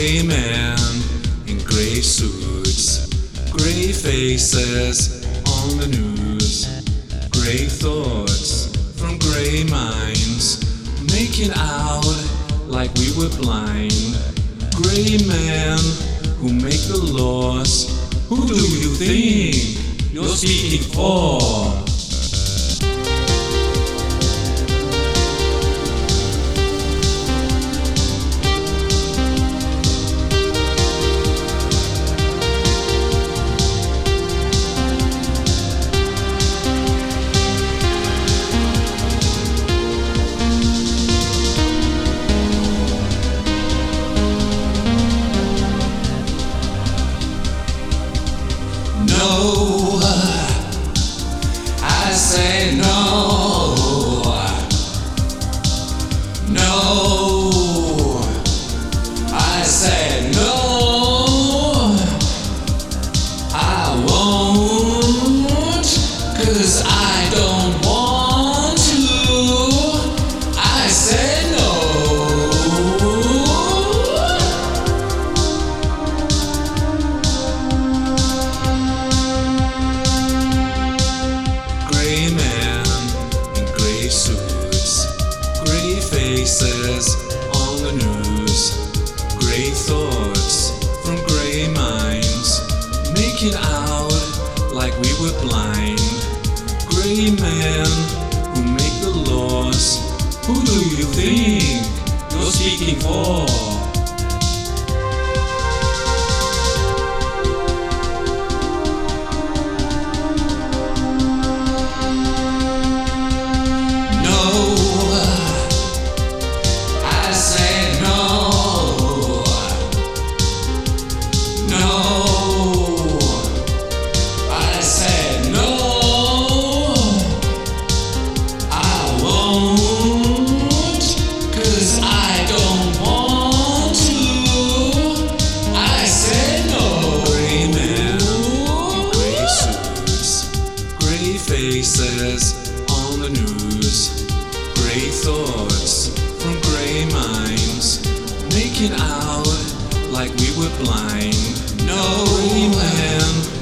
Gray men in gray suits, gray faces on the news, gray thoughts from gray minds, making out like we were blind. Gray men who make the laws. Who do you think you're speaking for? No, I said no. I won't, cause faces on the news, gray thoughts from gray minds, making out like we were blind. Gray men who make the laws. Who do you think gray faces on the news, gray thoughts from gray minds, making out like we were blind. No gray men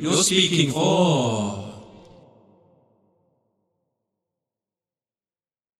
you're speaking for?